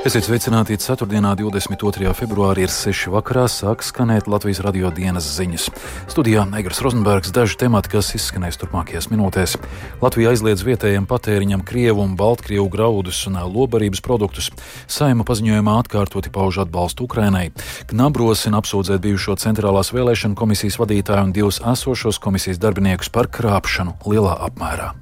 Esiet sveicināti 4. 22. februārī ir 6. vakarā sāk skanēt Latvijas radio dienas ziņas. Studijā Egars Rozenbergs daži temati, kas izskanēs turpmākajās minūtēs. Latvija aizliedz vietējiem patēriņam Krievu un Baltkrievu graudus un lobarības produktus. Saima paziņojumā atkārtoti pauž atbalstu Ukrainai. Knabrosina apsūdzēt bijušo centrālās vēlēšana komisijas vadītāju un divus esošos komisijas darbiniekus par krāpšanu lielā apmērā.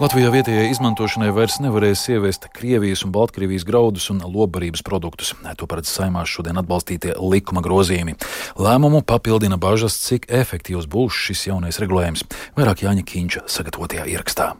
Latvijā vietējai izmantošanai vairs nevarēs ieviest Krievijas un Baltkrievijas graudus un lobarības produktus. To paredz saimās šodien atbalstītie likuma grozījumi. Lēmumu papildina bažas, cik efektīvs būs šis jaunais regulējums. Vairāk Jāņa Kīņša sagatavotajā ierakstā.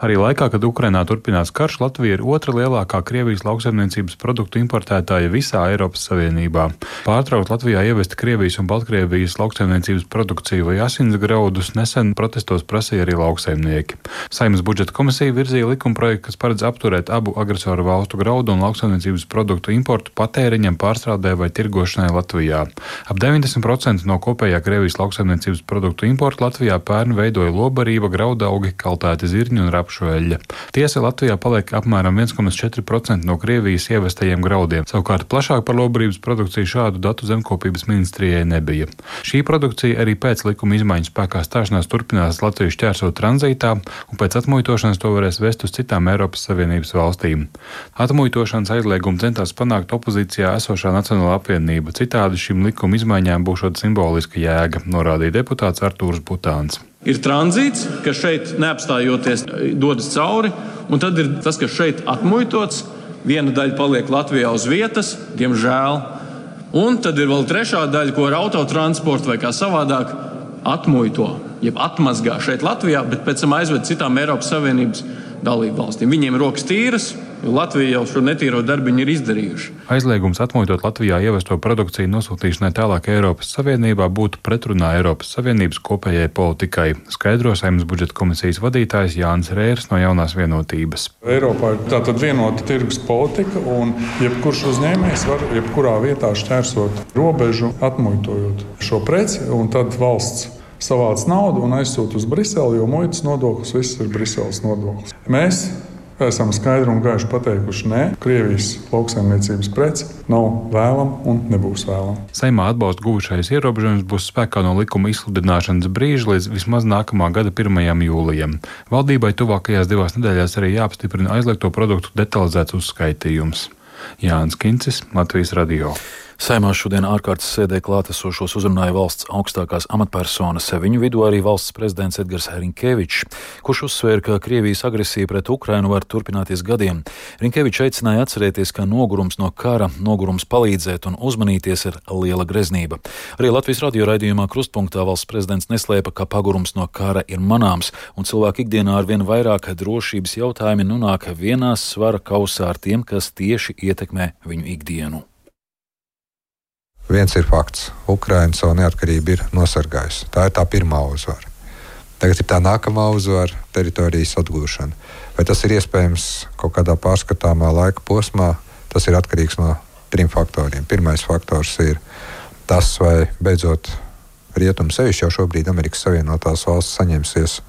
Arī laikā, kad Ukrainā turpinās karš, Latvija ir otra lielākā Krievijas lauksaimniecības produktu importētāja visā Eiropas Savienībā. Pārtraukt Latvijā ievest Krievijas un Baltkrievijas lauksaimniecības produkciju vai asins graudus nesen protestos prasīja arī lauksaimnieki. Saimas budžeta komisija virzīja likumprojektu, kas paredz apturēt abu agresoru valstu graudu un lauksaimniecības produktu importu patēriņam, pārstrādē vai tirgošanai Latvijā. Ap 90% no kopējā Krievijas lauksaimniecības produktu importa Latvijā pērn veidoja lobarība, graudaugi, kaltēti zirņi un rapi apšveļa. Tiesa Latvijā paliek apmēram 1,4% no Krievijas ievestajiem graudiem. Savukārt plašāk par lobarības produkciju šādu datu zemkopības ministrijai nebija. Šī produkcija arī pēc likuma izmaiņu spēkā stāšanās turpinās Latvijas ķērsot tranzītā, un pēc atmuitošanas to varēs vest uz citām Eiropas Savienības valstīm. Atmuitošanas aizliegumu centās panākt opozīcijā esošā Nacionāla apvienība. Citādi šim likuma izmaiņām būšot simboliska jēga, norādīja deputāts Artūrs Butāns. Ir tranzīts, kas šeit neapstājoties dodas cauri, un tad ir tas, kas šeit atmuitots. Viena daļa paliek Latvijā uz vietas, diemžēl. Un tad ir vēl trešā daļa, ko ar autotransportu vai kā savādāk atmuito, jeb atmazgā šeit Latvijā, bet pēc tam aizved citām Eiropas Savienības dalību valstīm. Viņiem rokas tīras, Latvija jau šo netīro darbiņu ir izdarījuši. Aizliegums atmuitot Latvijā ievesto produkciju nosūtīšanai tālāk Eiropas Savienībā būtu pretrunā Eiropas Savienības kopējai politikai, skaidro saimnes budžeta komisijas vadītājs Jānis Rērs no jaunās vienotības. Eiropā ir tātad vienota tirgus politika, un jebkurš uzņēmējs var jebkurā vietā šķērsot robežu, atmuitojot šo preci, un tad valsts savāc naudu un aizsūta uz Briseli, jo muitas nodoklis viss ir Briseles nodoklis. Mēs esam skaidri un gaiši pateikuši, ka Krievijas lauksaimniecības prece nav vēlama un nebūs vēlama. Saimā atbalsta guvušais ierobežojums būs spēkā no likuma izsludināšanas brīža līdz vismaz nākamā gada 1. jūlijam. Valdībai tuvākajās divās nedēļās arī jāapstiprina aizliegto produktu detalizēts uzskaitījums. Jānis Kincis, Latvijas Radio. Saimā šodien ārkārtas sēdē klātesošos uzrunāja valsts augstākās amatpersonas, viņu vidū arī valsts prezidents Edgars Rinkevičs, kurš uzsvēra, ka Krievijas agresija pret Ukrainu var turpināties gadiem. Rinkevičs aicināja atcerēties, ka nogurums no kara, nogurums palīdzēt un uzmanīties ir liela greznība. Arī Latvijas radio raidījumā Krustpunktā valsts prezidents neslēpa, ka pagurums no kara ir manāms, un cilvēki ikdienā ar vien vairāk drošības jautājumi nonāk vienā svara kausā ar tiem, kas tieši ietekmē viņu ikdienu. Viens ir fakts, Ukraiņa savu neatkarību ir nosargājusi. Tā ir tā pirmā uzvara. Tagad ir tā nākamā uzvara - teritorijas atgūšana. Vai tas ir iespējams kaut kādā pārskatāmā laika posmā, tas ir atkarīgs no trim faktoriem. Pirmais faktors ir tas, vai beidzot rietumi sevišķi jau šobrīd Amerikas Savienotās valsts saņemsies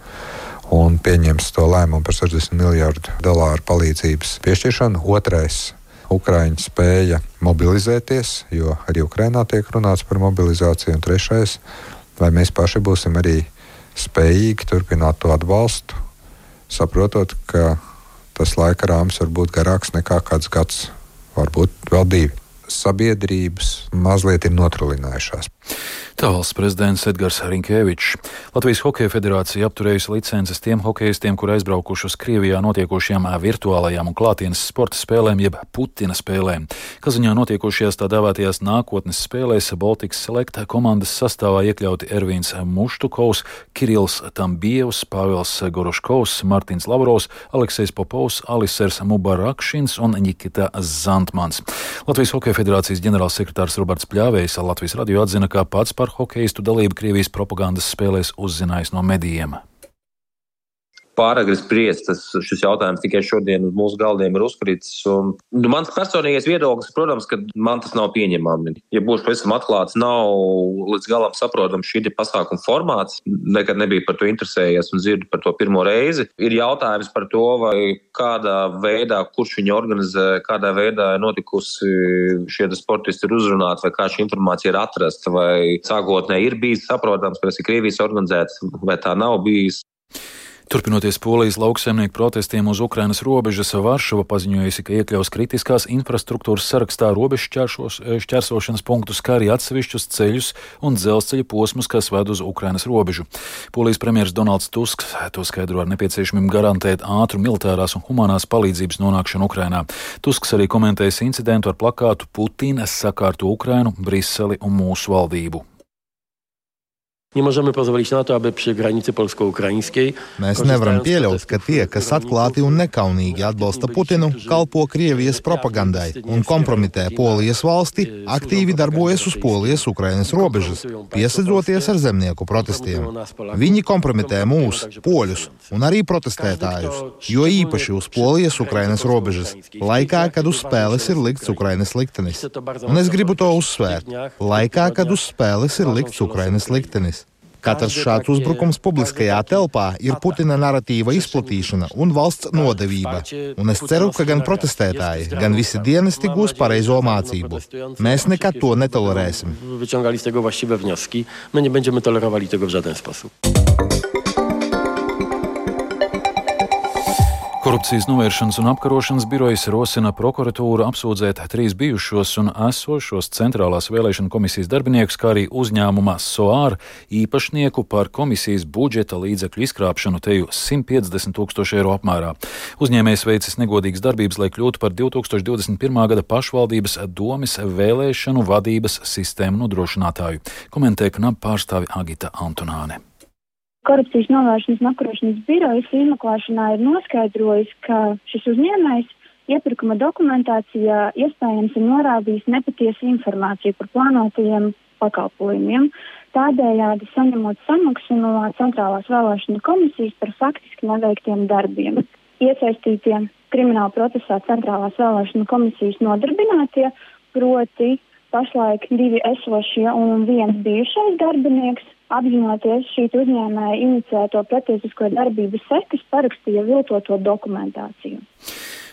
un pieņems to lēmumu par 60 miljardu dolāru palīdzības piešķiršanu. Otrais Ukraiņi spēja mobilizēties, jo arī Ukrainā tiek runāts par mobilizāciju. Un trešais, vai mēs paši būsim arī spējīgi turpināt to atbalstu, saprotot, ka tas laika rāmis var būt garāks nekā kāds gads, varbūt vēl divi. Sabiedrības mazliet ir notrulinājušās. Tā valsts prezidents Edgars Rinkevičs. Latvijas Hokeja federācija apturējusi licences tiem hokeistiem, kur aizbraukuši uz Krievijā notiekošajām virtuālajām un klātienes sporta spēlēm, jeb Putina spēlēm. Kazaņā notiekošajās tā dēvētajās nākotnes spēlēs Baltikas Select komandas sastāvā iekļauti Ervīns Muštukovs, Kirils Tambievs, Pāvils Goroškovs, Martins Lavrovs, Aleksejs Popovs, Alisers Mubarakšins un Nikita Zantmans. Latvijas Hokeja federācijas ģenerālsekretārs Roberts Pļāvējs Latvijas radio atzina, ka pats par hokeistu dalību Krievijas propagandas spēlēs uzzinājis no medijiem. Pāragri spriest. Tas, šis jautājums tikai šodien uz mūsu galdiem ir uzkritis. Un, nu, mans personīgais viedoklis, protams, ka man tas nav pieņemami. Ja būšu pavisam atklāts, nav līdz galam saprotams šī pasākuma formāts. Nekad nebija par to interesējies un dzirdu par to pirmo reizi. Ir jautājums par to, vai kādā veidā, kurš viņu organizē, kādā veidā ir notikusi šie sportisti ir uzrunāti, vai kā šī informācija ir atrasta, vai sākotnēji ir bijis saprotams, ka tas ir Krievijas organizēts, vai tā nav bijis. Turpinoties Polijas lauksaimnieku protestiem uz Ukrainas robežas, Varšava paziņojusi, ka iekļaus kritiskās infrastruktūras sarakstā robežu šķērsošanas punktus, kā arī atsevišķus ceļus un dzelzceļa posmus, kas ved uz Ukrainas robežu. Polijas premjerministrs Donalds Tusks to skaidro ar nepieciešamību garantēt ātru militārās un humanās palīdzības nonākšanu Ukrainā. Tusks arī komentējis incidentu ar plakātu Putina sakārto Ukrainu, Briseli un mūsu valdību. Nie możemy pozwolić na to, aby pie granicy polsko-ukraiņskiej. Mēs nevaram pieļaut, ka tie, kas atklāti un nekaunīgi atbalsta Putinu, kalpo Krievijas propagandai un kompromitē Polijas valsti, aktīvi darbojas uz Polijas-Ukrainas robežas, piesadzoties ar zemnieku protestiem. Viņi kompromitē mūs, poļus, un arī protestētājus, jo īpaši uz Polijas-Ukrainas robežas, laikā, kad uz spēles ir likts Ukrainas liktenis. Un es gribu to uzsvērt - laikā, kad uz spēles ir likts Ukrainas liktenis. Katrs šāds uzbrukums publiskajā telpā ir Putina narratīva izplatīšana un valsts nodevība. Un es ceru, ka gan protestētāji, gan visi dienesti gūs pareizo mācību. Mēs nekad to netolerēsim. Wyciągali z tego właściwe wnioski. My nie będziemy tolerowali tego w żaden sposób. Korupcijas novēršanas un apkarošanas birojas rosina prokuratūru apsūdzēt trīs bijušos un esošos centrālās vēlēšana komisijas darbiniekus, kā arī uzņēmuma SOAR īpašnieku par komisijas budžeta līdzekļu izkrāpšanu teju 150 tūkstošu eiro apmērā. Uzņēmējs veicis negodīgas darbības, lai kļūtu par 2021. gada pašvaldības domes vēlēšanu vadības sistēmu nodrošinātāju, komentē knap pārstāvi Agita Antonāne. Korupcijas novēršanas un apkarošanas birojas izmeklēšanā ir noskaidrojis, ka šis uzņēmējs iepirkuma dokumentācijā iespējams ir norādījis nepatiesu informāciju par plānotajiem pakalpojumiem, tādējādi saņemot samaksu no Centrālās vēlēšana komisijas par faktiski neveiktiem darbiem. Iesaistītie krimināla procesā Centrālās vēlēšana komisijas nodarbinātie, proti pašlaik divi esošie un viens bijušais darbinieks, apzinoties šīs uzņēmēja iniciēto pretiesisko darbību sekas, parakstīja viltoto dokumentāciju.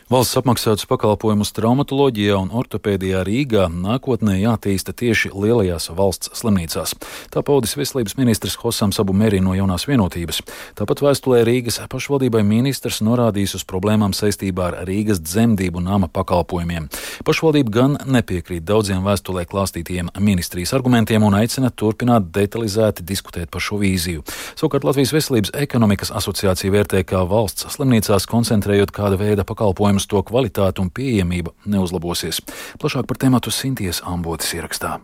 Valsts apmaksātus pakalpojumus traumatoloģijā un ortopēdijā Rīgā nākotnē jātīsta tieši lielajās valsts slimnīcās. Tā paudis veselības ministrs Hosam Sabu Merī no jaunās vienotības. Tāpat vēstulē Rīgas pašvaldībai ministrs norādījis uz problēmām saistībā ar Rīgas dzemdību nama pakalpojumiem. Pašvaldība gan nepiekrīt daudziem vēstulē klāstītiem ministrijas argumentiem un aicina turpināt detalizēti diskutēt par šo vīziju. Savukārt Latvijas Veselības ekonomikas asociācija vērtē, ka valsts slimnīcās koncentrējot kāda veida pakalpojumu pakalpojumus, to kvalitāte un pieejamība neuzlabosies. Plašāk par tēmatu Sinties Ambotas ierakstā.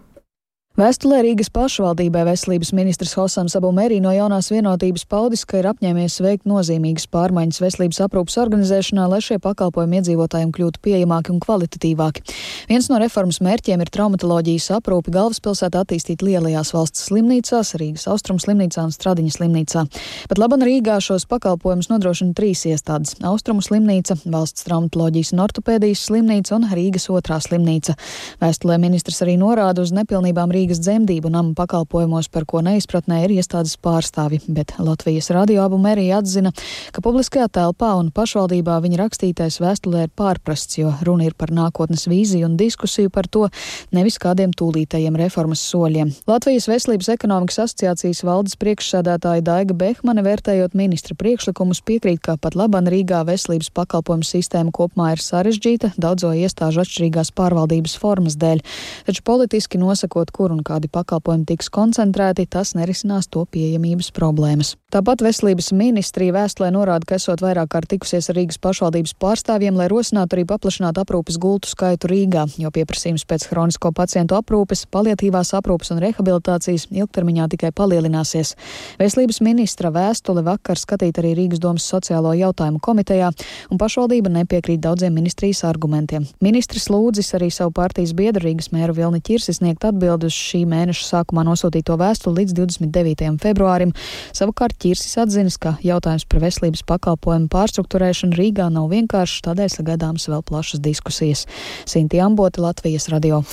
Vēstulē Rīgas pašvaldībai veselības ministrs Hosams Abumērī no jaunās vienotības paudis, ka ir apņēmies veikt nozīmīgas pārmaiņas veselības aprūpas organizēšanā, lai šie pakalpojumi iedzīvotājiem kļūtu pieejamāki un kvalitatīvāki. Viens no reformas mērķiem ir traumatoloģijas aprūpi galvaspilsētā attīstīt lielajās valsts slimnīcās, Rīgas Austrum slimnīcā un Stradiņa slimnīcā. Pat laban Rīgā šos pakalpojumus nodrošina trīs iestādes - Austrumu slimnīca, Valsts traumatoloģijas un ortopēdijas slimnīca un Rīgas otrā slimnīca. Vēstulē ministrs arī norāda uz nepilnībām Rīgas Rīgas dzemdību nama pakalpojumos, par ko neizpratnē ir iestādes pārstāvi, bet Latvijas radioabuma arī atzina, ka publiskajā telpā un pašvaldībā viņa rakstītais vēstulē ir pārprasts, jo runa ir par nākotnes vīziju un diskusiju par to, nevis kādiem tūlītējiem reformas soļiem. Latvijas Veselības ekonomikas asociācijas valdes priekšsēdētāja Daiga Behmane vērtējot ministra priekšlikumus piekrīt, ka pat laban Rīgā veselības pakalpojumu sistēma kopumā ir sarežģīta daudzo iestāžu atšķirīgās pārvaldības formas dēļ, taču politiski nosakot, kur un kādi pakalpojumi tiks koncentrēti, tas nerisinās to pieejamības problēmas. Tāpat veselības ministrija vēstulē norāda, ka esot vairāk kārt tikusies ar Rīgas pašvaldības pārstāvjiem, lai rosinātu arī paplašināt aprūpes gultu skaitu Rīgā, jo pieprasījums pēc hronisko pacientu aprūpes, paliatīvās aprūpes un rehabilitācijas ilgtermiņā tikai palielināsies. Veselības ministra vēstule vakar skatīt arī Rīgas domas sociālo jautājumu komitejā, un pašvaldība nepiekrīt daudziem ministrijas argumentiem. Ministrs lūdzis arī savu partijas biedru Rīgas mēru Vilni Čirsi sniegt atbildus šī mēneša sākumā nosūtīto vēstuli līdz 29. februārim. Savukārt Ķirsis atzinis, ka jautājums par veselības pakalpojumu pārstruktūrēšanu Rīgā nav vienkāršs, tādēļ sagaidāmas vēl plašas diskusijas. Sinti Ambota, Latvijas radio.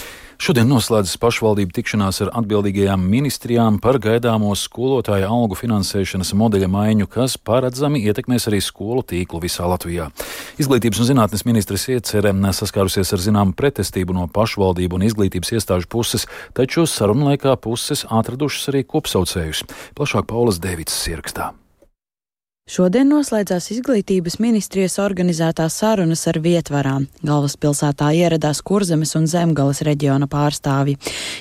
Šodien noslēdzas pašvaldību tikšanās ar atbildīgajām ministrijām par gaidāmo skolotāju algu finansēšanas modeļa maiņu, kas paredzami ietekmēs arī skolu tīklu visā Latvijā. Izglītības un zinātnes ministrs iecerē saskārusies ar zināmu pretestību no pašvaldību un izglītības iestāžu puses, taču sarunu laikā puses atradušas arī kopsaucējus. Plašāk Paulas Devits ierakstā. Šodien noslēdzās izglītības ministrijas organizētās sarunas ar vietvarām. Galvaspilsētā ieradās Kurzemes un Zemgales reģiona pārstāvji.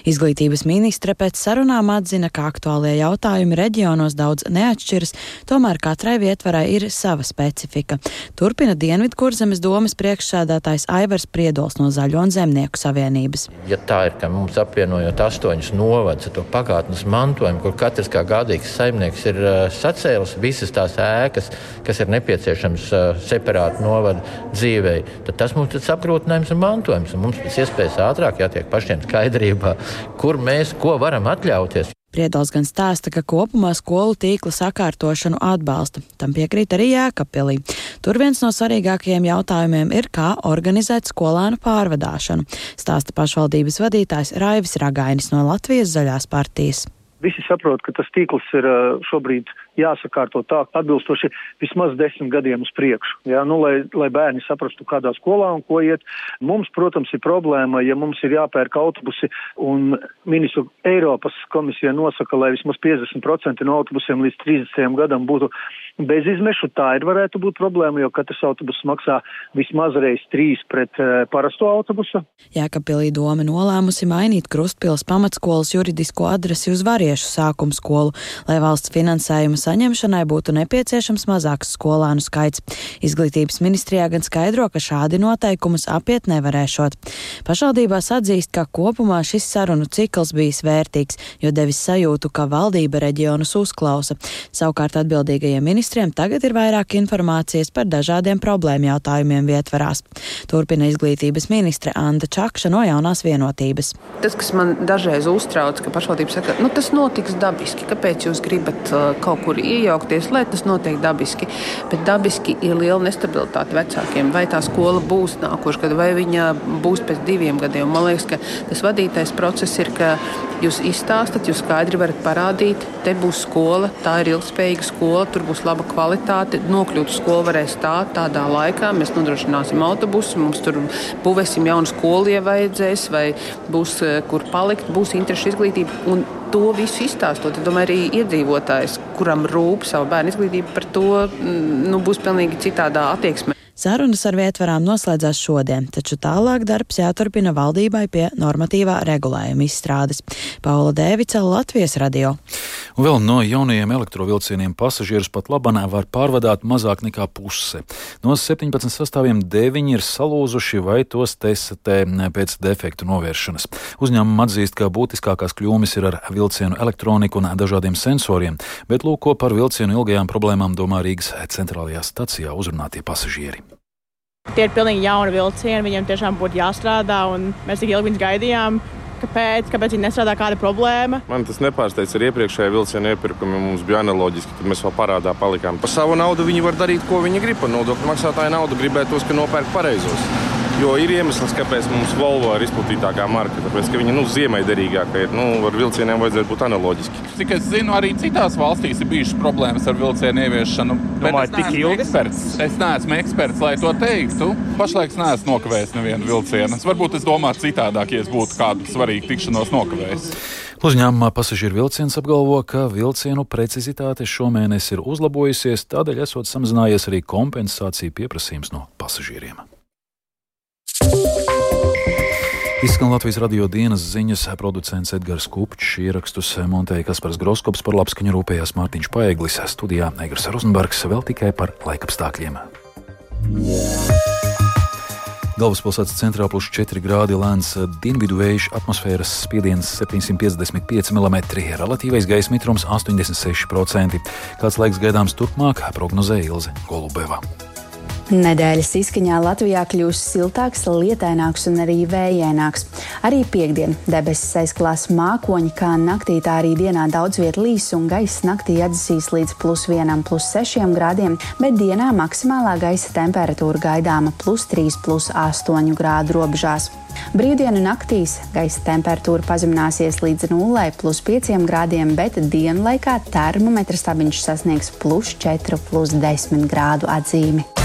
Izglītības ministre pēc sarunām atzina, ka aktuālie jautājumi reģionos daudz neatšķiras, tomēr katrai vietvarai ir sava specifika. Turpina Dienvidu Kurzemes domas priekšsēdētājs Aivars Priedols no Zaļo un Zemnieku savienības. Ja tā ir, ka mums apvienojot astoņus novadus ar to pagātnes mantojumu, kur katrs kā gādīgs saimnieks ir uh, sacēlis visas tās ēkas, ēkas, kas ir nepieciešams uh, separāti novada dzīvei, tad tas mums ir apgrūtinājums un mantojums. Un mums pēc iespējas ātrāk jātiek pašiem skaidrībā, kur mēs ko varam atļauties. Priedols gan stāsta, ka kopumā skolu tīkla sakārtošanu atbalsta. Tam piekrīt arī Jēkabpilī. Tur viens no svarīgākajiem jautājumiem ir, kā organizēt skolēnu pārvadāšanu, stāsta pašvaldības vadītājs Raivis Ragainis no Latvijas zaļās partijas. Visi saprot, ka tas tīkls ir šobrīd jāsakārto tā atbilstoši vismaz desmit gadiem uz priekšu. Jā, nu, lai, lai bērni saprastu, kādā skolā un ko iet. Mums, protams, ir problēma, ja mums ir jāpērk autobusi un ministru Eiropas komisija nosaka, lai vismaz 50% no autobusiem līdz 30. gadam būtu bez izmešu. Tā ir varētu būt problēma, jo katrs autobus maksā vismaz reiz trīs pret uh, parasto autobusu. Jēkabpilī doma nolēmusi mainīt Krustpils pamatskolas juridisko adresi uz variešu sākumu skolu, lai valsts finansējuma saņemšanai būtu nepieciešams mazāks skolānu skaits. Izglītības ministrijā gan skaidro, ka šādi noteikumus apiet nevarēšot. Pašvaldībās atzīst, ka kopumā šis sarunu cikls bijis vērtīgs, jo devis sajūtu, ka valdība reģionus uzklausa. Savukārt atbildīgajiem ministriem tagad ir vairāk informācijas par dažādiem problēmu jautājumiem vietvarās. Turpina izglītības ministre Anda Čakša no jaunās vienotības. Tas, kas man dažreiz uztrauc, ka pašvaldība saka, nu tas notiks dabiski, kāpēc jūs gribat uh, kaut kur iejaukties, lai tas notiek dabiski. Bet dabiski ir liela nestabilitāte vecākiem. Vai tā skola būs nākošais gads, vai viņa būs pēc diviem gadiem. Man liekas, ka tas vadītais process ir, ka jūs izstāstat, jūs skaidri varat parādīt, te būs skola, tā ir ilgspējīga skola, tur būs laba kvalitāte. Nokļūt uz skolu varēs tā, tādā laikā. Mēs nodrošināsim autobusu, mums tur būvēsim jaunu skolu, ja vajadzēs, vai būs eh, kur palikt, būs interešu izglītība. Un to visu izstāstot, es domāju, arī iedzīvotājs, kuram rūp savu bērnu izglītību, par to mm, nu, būs pilnīgi citādā attieksme. Sarunas ar vietvarām noslēdzās šodien, taču tālāk darbs jāturpina valdībai pie normatīvā regulējuma izstrādes. Paula Dēvica, Latvijas radio. Un vēl no jaunajiem elektrovilcieniem pasažierus pat labanā var pārvadāt mazāk nekā puse. No 17 sastāviem 9 ir salūzuši vai tos testē pēc defektu novēršanas. Uzņēmumi atzīst, ka būtiskākās kļūmes ir ar vilcienu elektroniku un dažādiem sensoriem, bet lūko par vilcienu ilgajām problēmām domā Rīgas centrālajā stacijā uzrunātie pasažieri. Tie ir pilnīgi jauni vilcieni, viņiem tiešām būtu jāstrādā, un mēs tik ilgi viņus gaidījām. Kāpēc? Kāpēc viņi nestrādā? Kāda problēma? Man tas nepārsteidz ar iepriekšējā vilciena iepirkumu. Mums bija analoģiski, kad mēs vēl parādā palikām. Par savu naudu viņi var darīt, ko viņi grib. Nodokļu maksātāju naudu gribētos, ka nopērk pareizos. Jo ir iemesls, kāpēc mums Volvo ir izplatītākā marka. Tāpēc, ka viņi nu, ziemeļderīgāka ir. Nu, ar vilcieniem vajadzētu būt analoģiski. Cik es zinu, arī citās valstīs ir bijušas problēmas ar vilcienu ieviešanu. Domāju, tik ilgi? Eksperts. Es neesmu eksperts, lai to teiktu. Pašlaik es neesmu nokavējis nevienu vilcienu. Es varbūt es domātu citādāk, ja es būtu kādu svarīgu tikšanos nokavējis. Uzņēmumā pasažieru vilciens apgalvo, ka vilcienu precizitāte šomēnes ir uzlabojusies, tādēļ esot samazinājies arī kompensāciju pieprasījums no pasažieriem. Izskan Latvijas radio dienas ziņas, producents Edgars Kupčs, ierakstus montēja Kaspars Groskops par labskaņu rūpējās Mārtiņš Paeglis, studijā Egars Rozenbergs vēl tikai par laikapstākļiem. Galvaspilsētas centrā plus 4 grādi lēns dienvidu vējš, atmosfēras spiediens 755 mm, relatīvais gaisa mitrums 86%. Kāds laiks gaidāms turpmāk, prognozēja Ilze Golubeva. Nedēļas izskaņā Latvijā kļūs siltāks, lietaināks un arī vējaināks. Arī piekdien debesis aizklās mākoņi, kā naktī tā arī dienā daudz viet līs un gaiss naktī atdzīs līdz plus 1, plus 6 grādiem, bet dienā maksimālā gaisa temperatūra gaidāma plus 3, plus 8 grādu robežās. Brīvdienu naktīs gaisa temperatūra pazemināsies līdz 0, plus 5 grādiem, bet dienlaikā termometra stabiņš sasniegs plus 4, plus 10 grādu atzīmi.